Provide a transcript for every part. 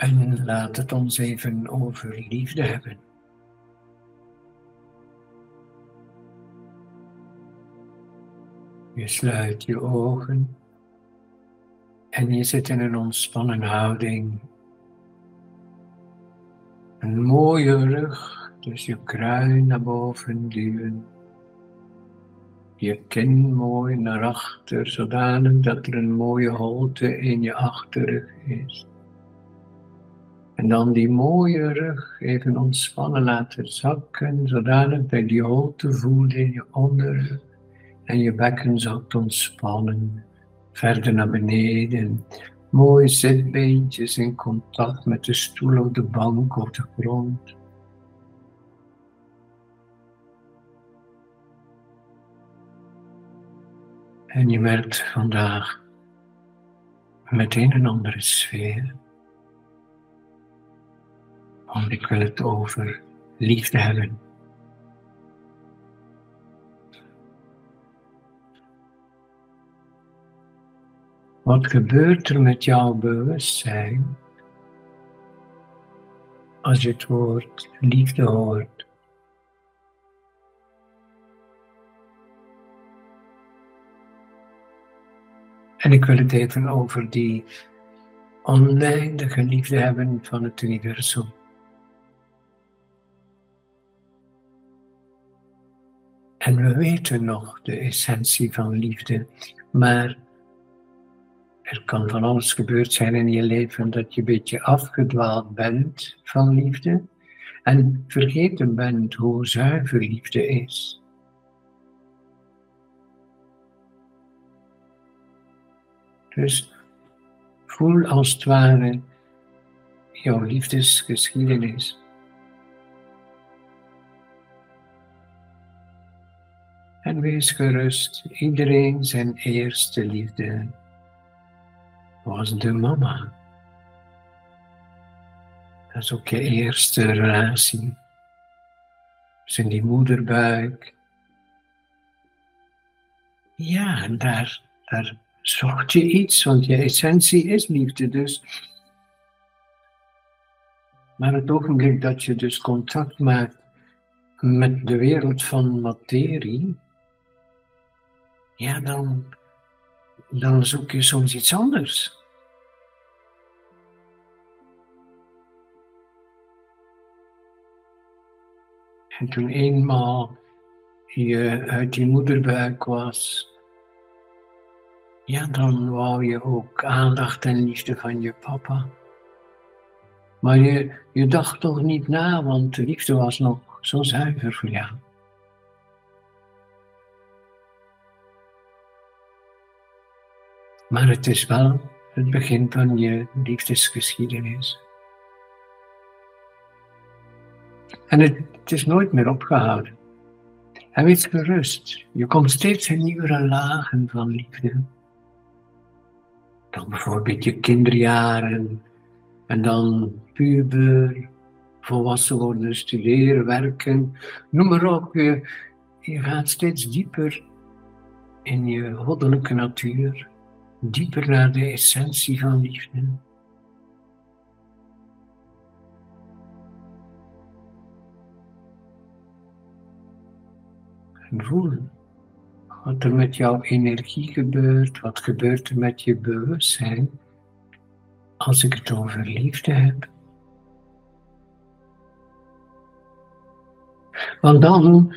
En laat het ons even over liefde hebben. Je sluit je ogen en je zit in een ontspannen houding. Een mooie rug, dus je kruin naar boven duwen. Je kin mooi naar achter, zodanig dat er een mooie holte in je achterrug is. En dan die mooie rug even ontspannen laten zakken, zodanig dat je holte voelt in je onderrug. En je bekken zakt ontspannen, verder naar beneden. Mooie zitbeentjes in contact met de stoel of de bank of de grond. En je merkt vandaag meteen een andere sfeer. Want ik wil het over liefde hebben. Wat gebeurt er met jouw bewustzijn als je het woord liefde hoort? En ik wil het even over die oneindige liefde hebben van het universum. En we weten nog de essentie van liefde, maar er kan van alles gebeurd zijn in je leven dat je een beetje afgedwaald bent van liefde en vergeten bent hoe zuiver liefde is. Dus voel als het ware jouw liefdesgeschiedenis. En wees gerust, iedereen zijn eerste liefde was de mama. Dat is ook je eerste relatie. Dus in die moederbuik. Ja, daar, daar zocht je iets, want je essentie is liefde. Dus. Maar het ogenblik dat je dus contact maakt met de wereld van materie, ja, dan, dan zoek je soms iets anders. En toen eenmaal je uit die moederbuik was, ja, dan wou je ook aandacht en liefde van je papa. Maar je, je dacht toch niet na, want de liefde was nog zo zuiver voor jou. Maar het is wel het begin van je liefdesgeschiedenis. En het, is nooit meer opgehouden. En wees gerust, je komt steeds in nieuwere lagen van liefde. Dan bijvoorbeeld je kinderjaren, en dan puber, volwassen worden, studeren, werken, noem maar op. Je, je gaat steeds dieper in je goddelijke natuur dieper naar de essentie van liefde. En voel wat er met jouw energie gebeurt, wat gebeurt er met je bewustzijn als ik het over liefde heb. Want dan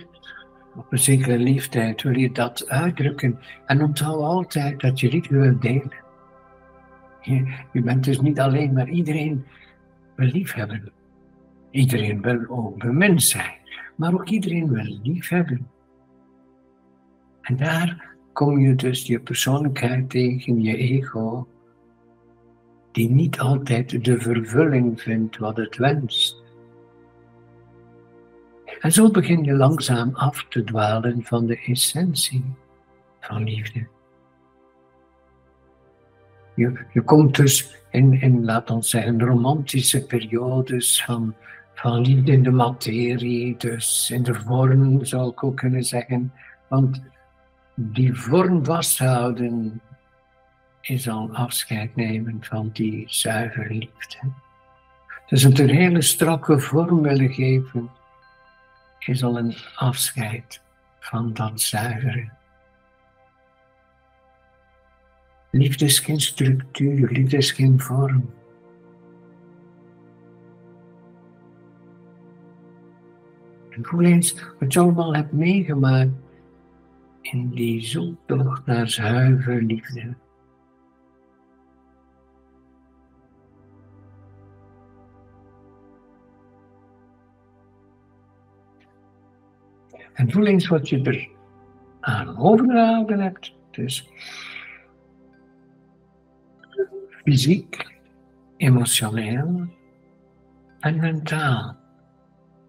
op een zekere leeftijd wil je dat uitdrukken. En onthoud altijd dat je liefde wil delen. Je, bent dus niet alleen, maar iedereen wil lief hebben. Iedereen wil ook bemind zijn, maar ook iedereen wil lief hebben. En daar kom je dus je persoonlijkheid tegen, je ego, die niet altijd de vervulling vindt wat het wenst. En zo begin je langzaam af te dwalen van de essentie van liefde. Je, je komt dus in, in, laat ons zeggen, romantische periodes van, van liefde in de materie, dus in de vorm zou ik ook kunnen zeggen. Want die vorm vasthouden is al afscheid nemen van die zuivere liefde. Dus het een hele strakke vorm willen geven, is al een afscheid van dat zuivere. Liefde is geen structuur, liefde is geen vorm. En voel eens wat je allemaal hebt meegemaakt in die zoektocht naar zuiver liefde. En voel eens wat je er aan overgehouden hebt. Dus fysiek, emotioneel en mentaal.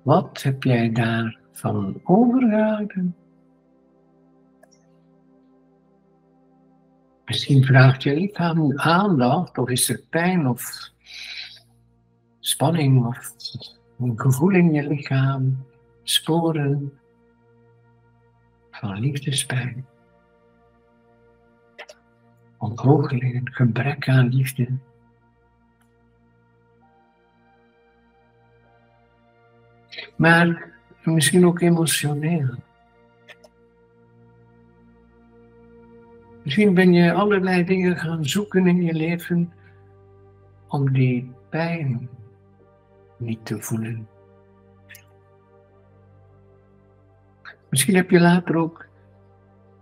Wat heb jij daarvan overgehouden? Misschien vraagt je lichaam aandacht, of is er pijn of spanning of een gevoel in je lichaam, sporen van liefdespijn. Ontgoocheling, gebrek aan liefde. Maar misschien ook emotioneel. Misschien ben je allerlei dingen gaan zoeken in je leven om die pijn niet te voelen. Misschien heb je later ook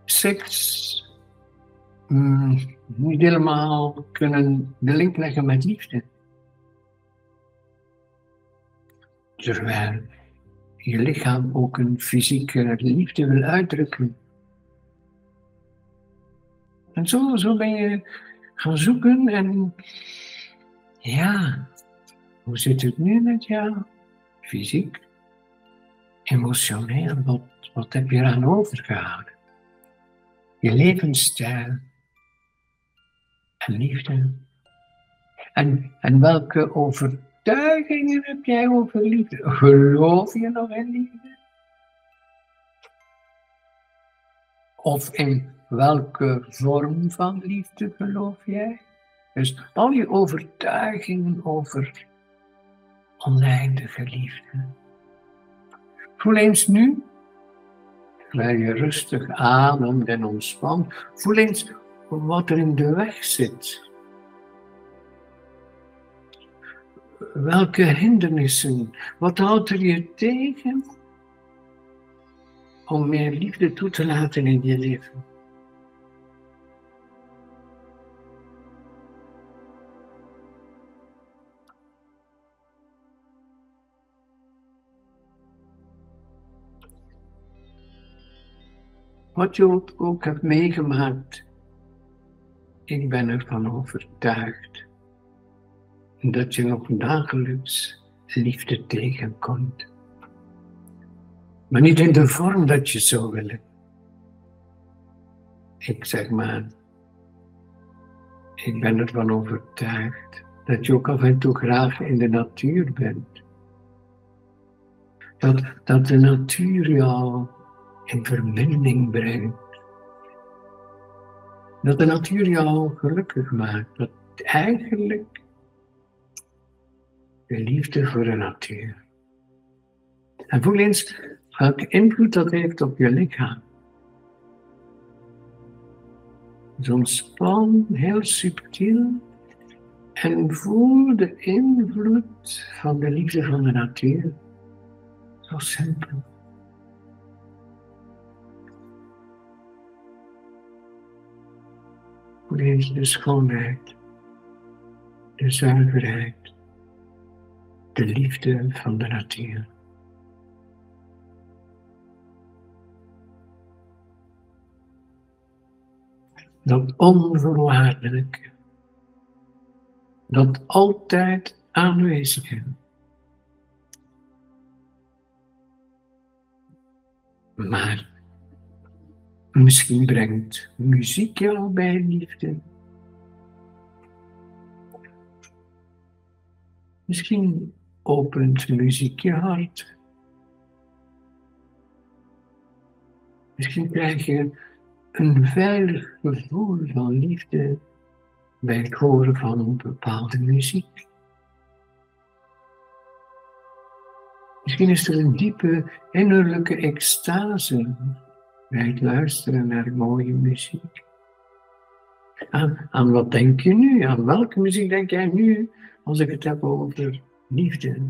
seks mm, niet helemaal kunnen de link leggen met liefde. Terwijl je lichaam ook een fysieke liefde wil uitdrukken. En zo, zo ben je gaan zoeken en ja, hoe zit het nu met jou? Fysiek, emotioneel, wat, wat heb je eraan overgehouden? Je levensstijl en liefde. En, en welke overtuigingen heb jij over liefde? Geloof je nog in liefde? Of in welke vorm van liefde geloof jij? Dus al je overtuigingen over oneindige liefde. Voel eens nu, terwijl je rustig ademt en ontspant, voel eens wat er in de weg zit. Welke hindernissen, wat houdt er je tegen om meer liefde toe te laten in je leven? Wat je ook hebt meegemaakt, ik ben ervan overtuigd dat je nog dagelijks liefde tegenkomt. Maar niet in de vorm dat je zou willen. Ik zeg maar, ik ben ervan overtuigd dat je ook af en toe graag in de natuur bent. Dat, dat de natuur jou in verbinding brengt. Dat de natuur jou gelukkig maakt. Dat eigenlijk de liefde voor de natuur. En voel eens welke invloed dat heeft op je lichaam. Zo ontspan, heel subtiel. En voel de invloed van de liefde van de natuur. Zo simpel. Lees de schoonheid, de zuiverheid, de liefde van de natuur. Dat onvoorwaardelijke, dat altijd aanwezige. Maar Misschien brengt muziek jou bij liefde. Misschien opent muziek je hart. Misschien krijg je een veilig gevoel van liefde bij het horen van een bepaalde muziek. Misschien is er een diepe innerlijke extase bij het luisteren naar mooie muziek. Aan, aan wat denk je nu? Aan welke muziek denk jij nu als ik het heb over liefde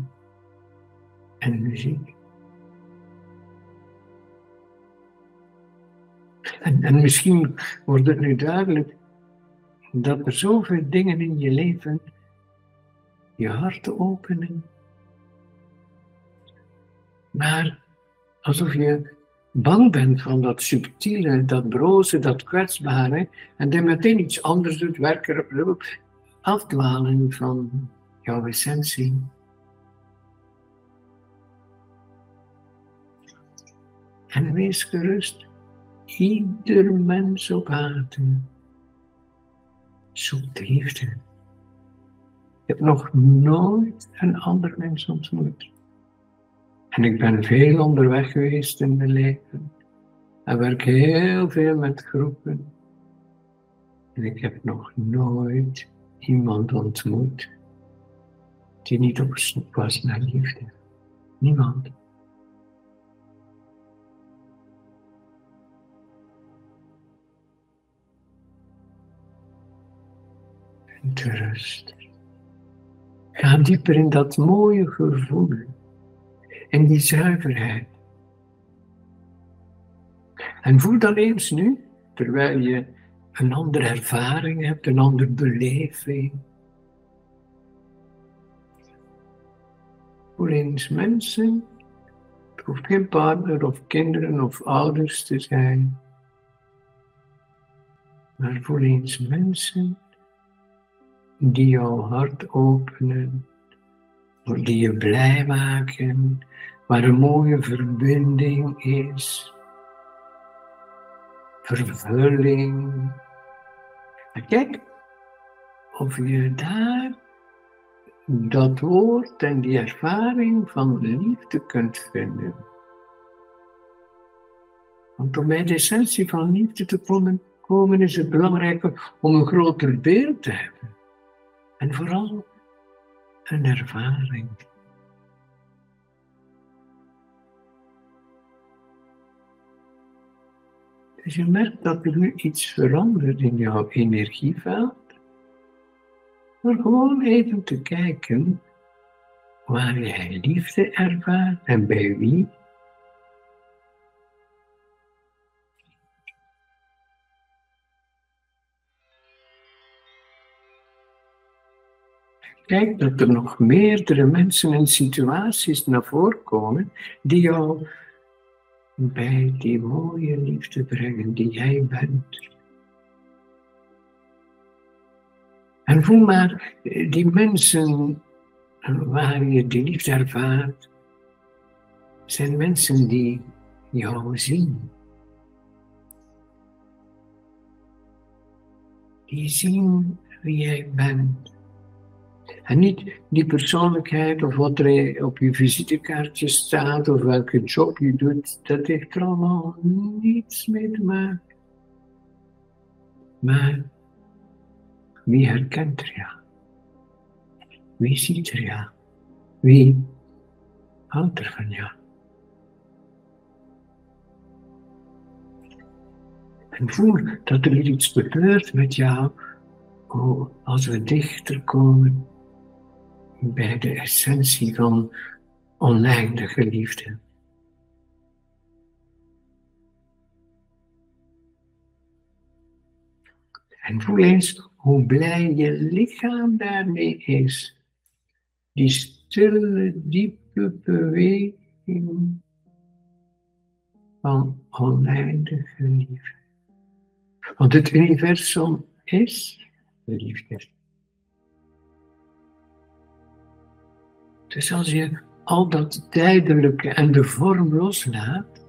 en muziek? En, en misschien wordt het nu duidelijk dat er zoveel dingen in je leven je hart openen. Maar alsof je bang bent van dat subtiele, dat broze, dat kwetsbare, en dan meteen iets anders doet, werken afdwalen van jouw essentie. En wees gerust, ieder mens op aarde zoekt liefde. Ik heb nog nooit een ander mens ontmoet en ik ben veel onderweg geweest in mijn leven. En werk heel veel met groepen. En ik heb nog nooit iemand ontmoet die niet op zoek was naar liefde. Niemand. En te rust. Ga dieper in dat mooie gevoel en die zuiverheid. En voel dan eens nu, terwijl je een andere ervaring hebt, een andere beleving. Voel eens mensen, het hoeft geen partner of kinderen of ouders te zijn, maar voel eens mensen die jouw hart openen, die je blij maken, waar een mooie verbinding is, vervulling. En kijk of je daar dat woord en die ervaring van liefde kunt vinden. Want om bij de essentie van liefde te komen, komen is het belangrijk om een groter beeld te hebben. En vooral een ervaring. Dus je merkt dat er nu iets verandert in jouw energieveld. Door gewoon even te kijken waar jij liefde ervaart en bij wie. Kijk dat er nog meerdere mensen en situaties naar voren komen die jou bij die mooie liefde brengen die jij bent. En voel maar die mensen waar je die liefde ervaart, zijn mensen die jou zien. Die zien wie jij bent. En niet die persoonlijkheid of wat er op je visitekaartje staat of welke job je doet, dat heeft er allemaal niets mee te maken. Maar wie herkent er ja? Wie ziet er ja? Wie houdt er van ja? En voel dat er iets gebeurt met jou oh, als we dichter komen bij de essentie van oneindige liefde. En voel eens hoe blij je lichaam daarmee is. Die stille, diepe beweging van oneindige liefde. Want het universum is liefde. Dus als je al dat tijdelijke en de vorm loslaat,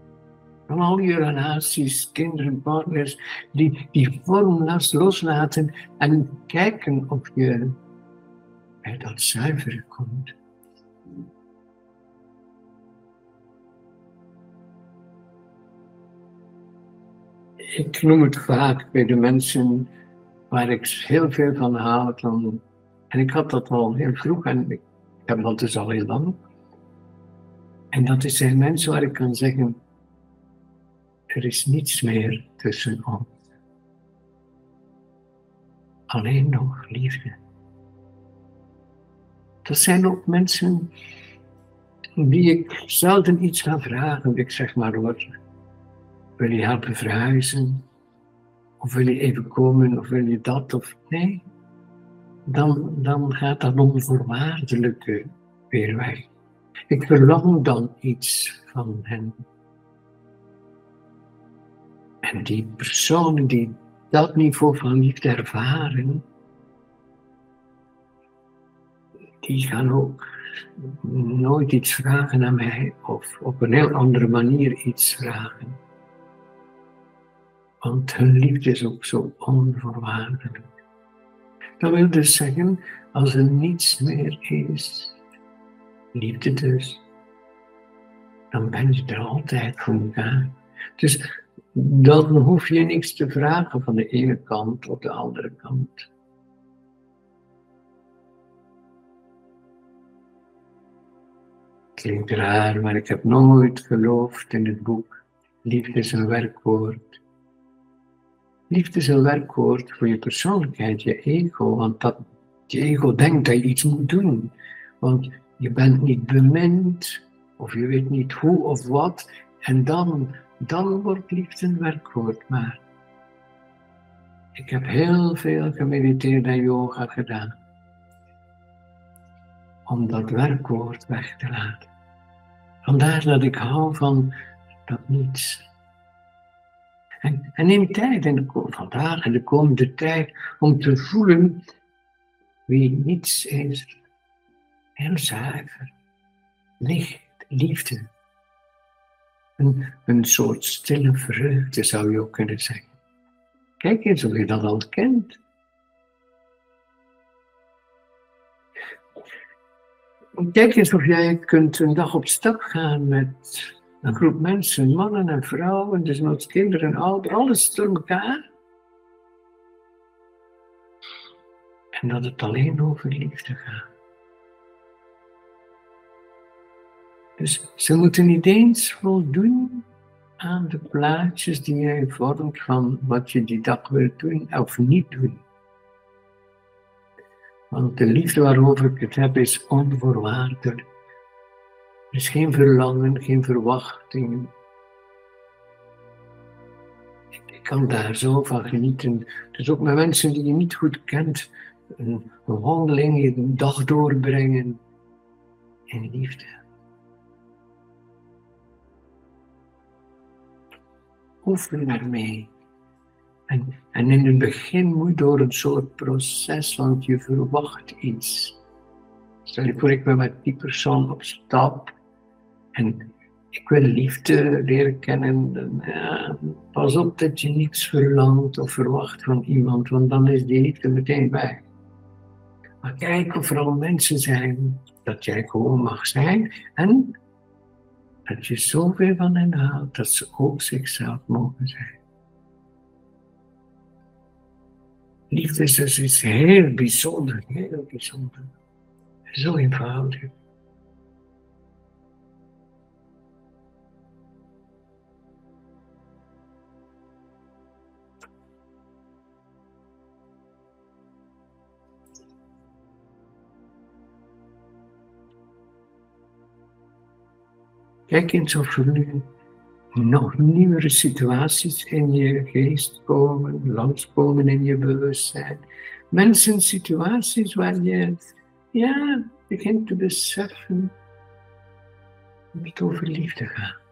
van al je relaties, kinderen, partners, die die vorm loslaten en kijken of je bij dat zuivere komt. Ik noem het vaak bij de mensen waar ik heel veel van haal. en ik had dat al heel vroeg en ik heb dat dus al heel lang. En dat is zijn mensen waar ik kan zeggen, er is niets meer tussen ons. Alleen nog liefde. Dat zijn ook mensen die ik zelden iets ga vragen. Ik zeg maar hoor, wil je helpen verhuizen? Of wil je even komen? Of wil je dat? Of nee, dan, dan gaat dat onvoorwaardelijke weer weg. Ik verlang dan iets van hen. En die personen die dat niveau van liefde ervaren, die gaan ook nooit iets vragen aan mij of op een heel andere manier iets vragen. Want hun liefde is ook zo onvoorwaardelijk. Dat wil dus zeggen, als er niets meer is, liefde dus, dan ben je er altijd voor elkaar. Dus dan hoef je niks te vragen van de ene kant op de andere kant. Klinkt raar, maar ik heb nooit geloofd in het boek. Liefde is een werkwoord. Liefde is een werkwoord voor je persoonlijkheid, je ego, want dat, je ego denkt dat je iets moet doen. Want je bent niet bemind, of je weet niet hoe of wat, en dan, dan wordt liefde een werkwoord. Maar ik heb heel veel gemediteerd en yoga gedaan om dat werkwoord weg te laten. Vandaar dat ik hou van dat niets. En, en neem tijd, en vandaag en de komende tijd, om te voelen wie niets is. Heel zuiver, licht, liefde. Een, een soort stille vreugde zou je ook kunnen zeggen. Kijk eens of je dat al kent. Kijk eens of jij kunt een dag op stap gaan met een groep mensen, mannen en vrouwen, dus met kinderen en ouderen, alles door elkaar. En dat het alleen over liefde gaat. Dus ze moeten niet eens voldoen aan de plaatjes die jij vormt van wat je die dag wilt doen of niet doen. Want de liefde waarover ik het heb is onvoorwaardelijk. Is geen verlangen, geen verwachting. Ik kan daar zo van genieten. Dus ook met mensen die je niet goed kent, een, wandeling, een dag doorbrengen in liefde. Oefen ermee. En, en in het begin moet door een soort proces, want je verwacht iets. Stel je voor, ik ben met die persoon op stap en ik wil liefde leren kennen. Pas op dat je niets verlangt of verwacht van iemand, want dan is die liefde meteen weg. Maar kijk of er al mensen zijn, dat jij gewoon mag zijn en dat je zoveel van hen houdt dat ze ook zichzelf mogen zijn. Liefde is dus heel bijzonder, heel bijzonder. Zo eenvoudig. Kijk eens of er nu nog nieuwere situaties in je geest komen, langskomen in je bewustzijn. Mensen, situaties waar je ja, begint te beseffen dat het over liefde gaat.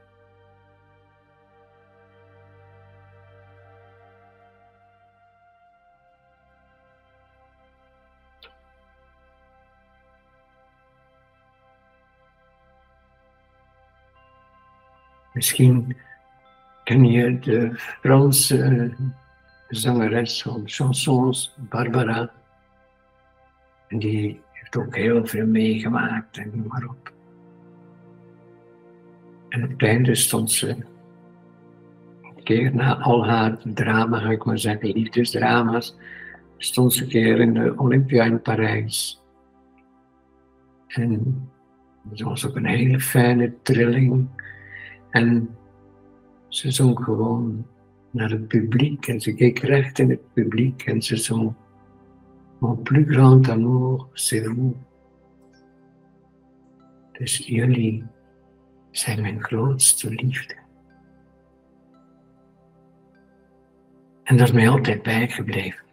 Misschien ken je de Franse zangeres van chansons, Barbara. En die heeft ook heel veel meegemaakt en noem maar op. En op het einde stond ze een keer na al haar drama, ga ik maar zeggen, liefdesdrama's, stond ze een keer in de Olympia in Parijs. En Het was ook een hele fijne trilling. En ze zong gewoon naar het publiek en ze keek recht in het publiek en ze zong Mon plus grand amour, c'est vous. Dus jullie zijn mijn grootste liefde. En dat is mij altijd bijgebleven.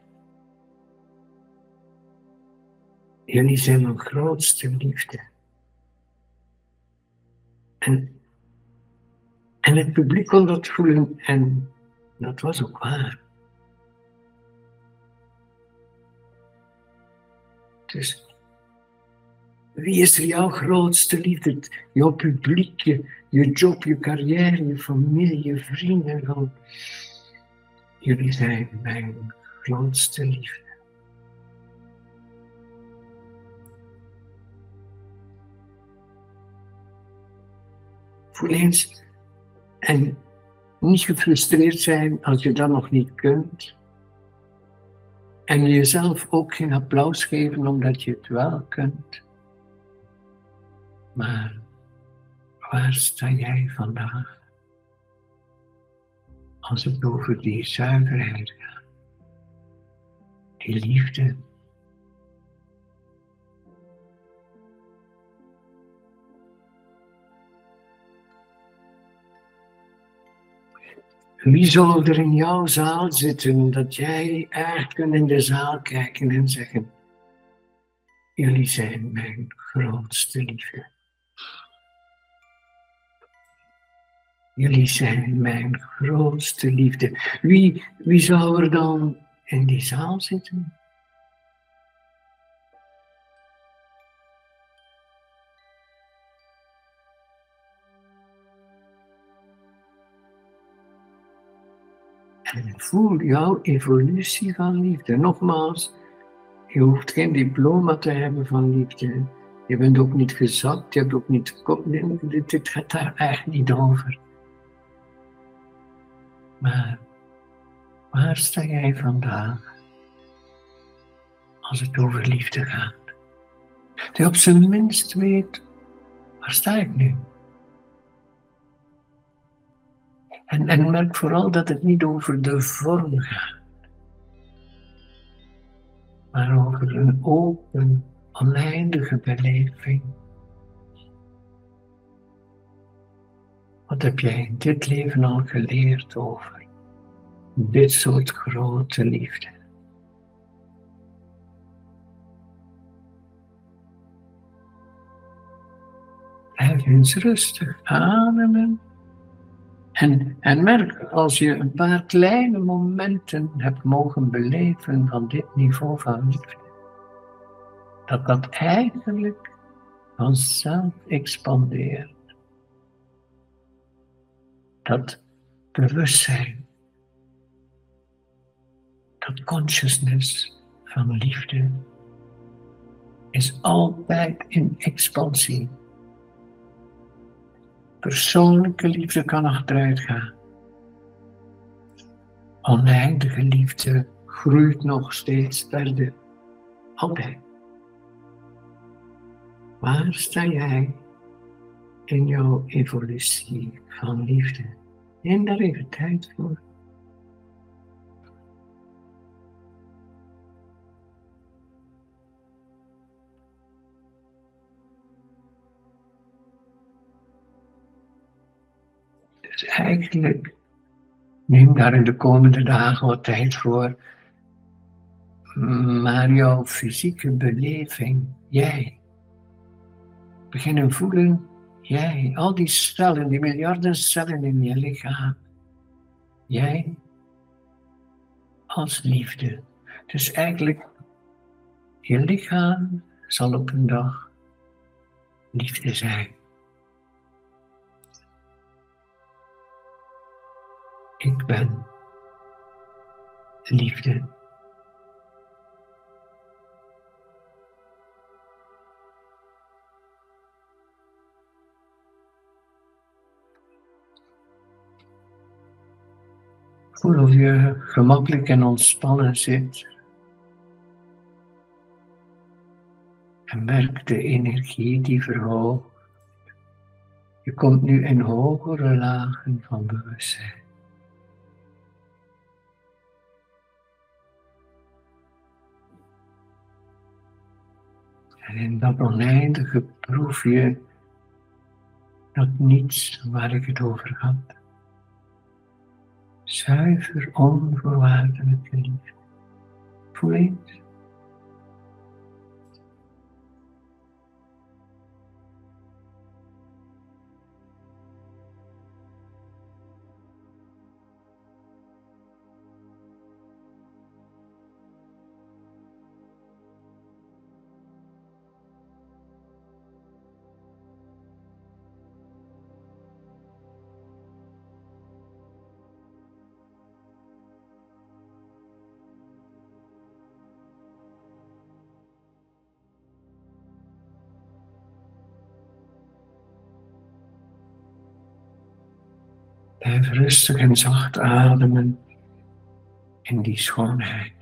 Jullie zijn mijn grootste liefde. En, en het publiek kon dat voelen en dat was ook waar. Dus wie is jouw grootste liefde? Jouw publiek, je, je job, je carrière, je familie, je vrienden. Van, jullie zijn mijn grootste liefde. Voel eens en niet gefrustreerd zijn als je dat nog niet kunt. En jezelf ook geen applaus geven omdat je het wel kunt. Maar waar sta jij vandaag? Als het over die zuiverheid gaat, die liefde. Wie zal er in jouw zaal zitten dat jij echt kunt in de zaal kijken en zeggen, jullie zijn mijn grootste liefde. Jullie zijn mijn grootste liefde. Wie, wie zou er dan in die zaal zitten? Voel jouw evolutie van liefde. Nogmaals, je hoeft geen diploma te hebben van liefde. Je bent ook niet gezakt, je hebt ook niet dit gaat daar echt niet over. Maar waar sta jij vandaag als het over liefde gaat? Die op zijn minst weet, waar sta ik nu? En, merk vooral dat het niet over de vorm gaat, maar over een open, oneindige beleving. Wat heb jij in dit leven al geleerd over dit soort grote liefde? Blijf eens rustig ademen. En, en merk als je een paar kleine momenten hebt mogen beleven van dit niveau van liefde, dat dat eigenlijk vanzelf expandeert. Dat bewustzijn, dat consciousness van liefde is altijd in expansie. Persoonlijke liefde kan achteruit gaan. Oneindige liefde groeit nog steeds verder. Altijd. Waar sta jij in jouw evolutie van liefde? Neem daar even tijd voor. Eigenlijk neem daar in de komende dagen wat tijd voor. Maar jouw fysieke beleving, jij, beginnen voelen, jij, al die cellen, die miljarden cellen in je lichaam, jij als liefde. Dus eigenlijk, je lichaam zal op een dag liefde zijn. Ik ben liefde. Voel of je gemakkelijk en ontspannen zit. En merk de energie die verhoogt. Je komt nu in hogere lagen van bewustzijn. En in dat oneindige proef je dat niets waar ik het over had. Zuiver onvoorwaardelijke liefde. Voel Blijf rustig en zacht ademen in die schoonheid.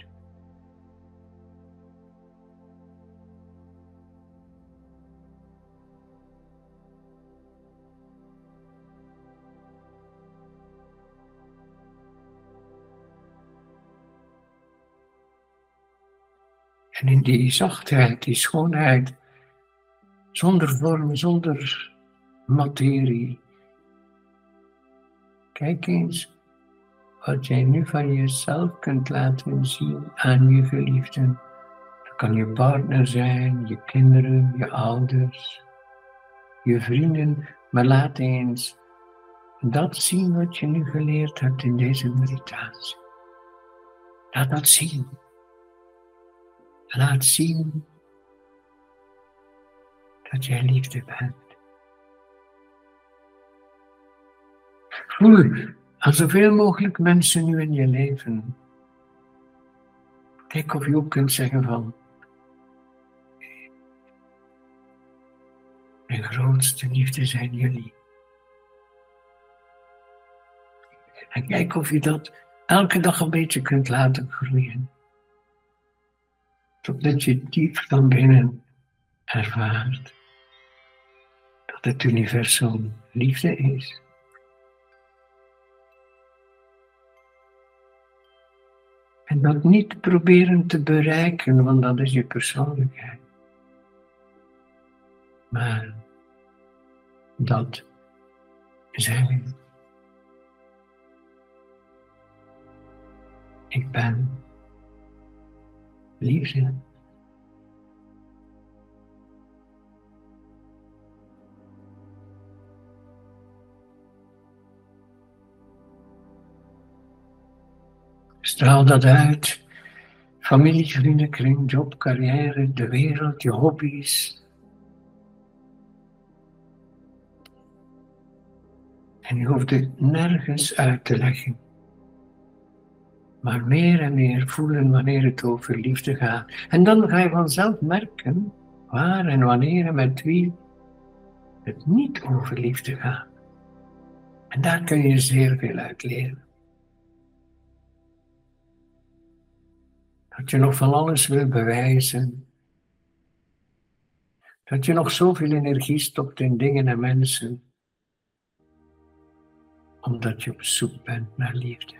En in die zachtheid, die schoonheid, zonder vorm, zonder materie, Kijk eens wat jij nu van jezelf kunt laten zien aan je geliefden. Dat kan je partner zijn, je kinderen, je ouders, je vrienden, maar laat eens dat zien wat je nu geleerd hebt in deze meditatie. Laat dat zien. Laat zien dat jij liefde bent. Voel aan zoveel mogelijk mensen nu in je leven. Kijk of je ook kunt zeggen van, mijn grootste liefde zijn jullie. En kijk of je dat elke dag een beetje kunt laten groeien. Totdat je diep van binnen ervaart dat het universum liefde is. Dat niet proberen te bereiken, want dat is je persoonlijkheid. Maar dat zijn. Ik ben liefde. Straal dat uit. Familie, vrienden, kring, job, carrière, de wereld, je hobby's. En je hoeft het nergens uit te leggen. Maar meer en meer voelen wanneer het over liefde gaat. En dan ga je vanzelf merken waar en wanneer en met wie het niet over liefde gaat. En daar kun je zeer veel uit leren. Dat je nog van alles wil bewijzen. Dat je nog zoveel energie stopt in dingen en mensen. Omdat je op zoek bent naar liefde.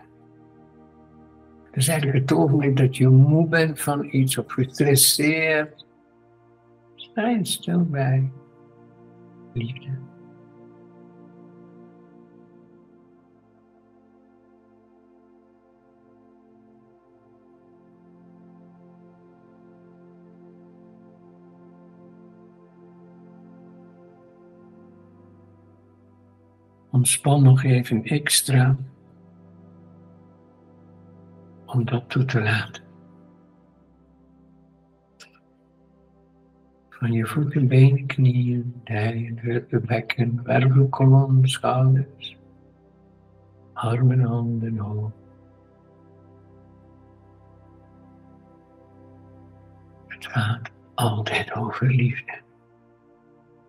Het is eigenlijk het ogenblik dat je moe bent van iets of gestresseerd. Sta stil bij liefde. Ontspan nog even extra om dat toe te laten. Van je voeten, benen, knieën, dijen, heupen, bekken, wervelkolom, schouders, armen, handen, hoofd. Het gaat altijd over liefde.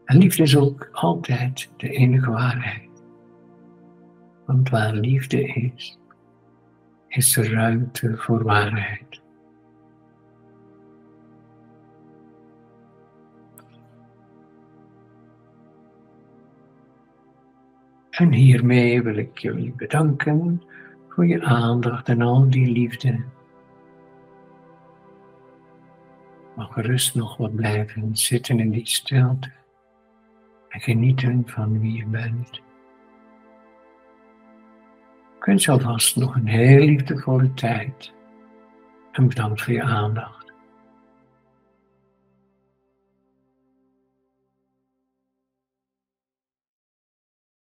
En liefde is ook altijd de enige waarheid. Want waar liefde is, is er ruimte voor waarheid. En hiermee wil ik jullie bedanken voor je aandacht en al die liefde. Mag gerust nog wat blijven zitten in die stilte en genieten van wie je bent. Ik wens je alvast nog een heel liefdevolle tijd en bedankt voor je aandacht.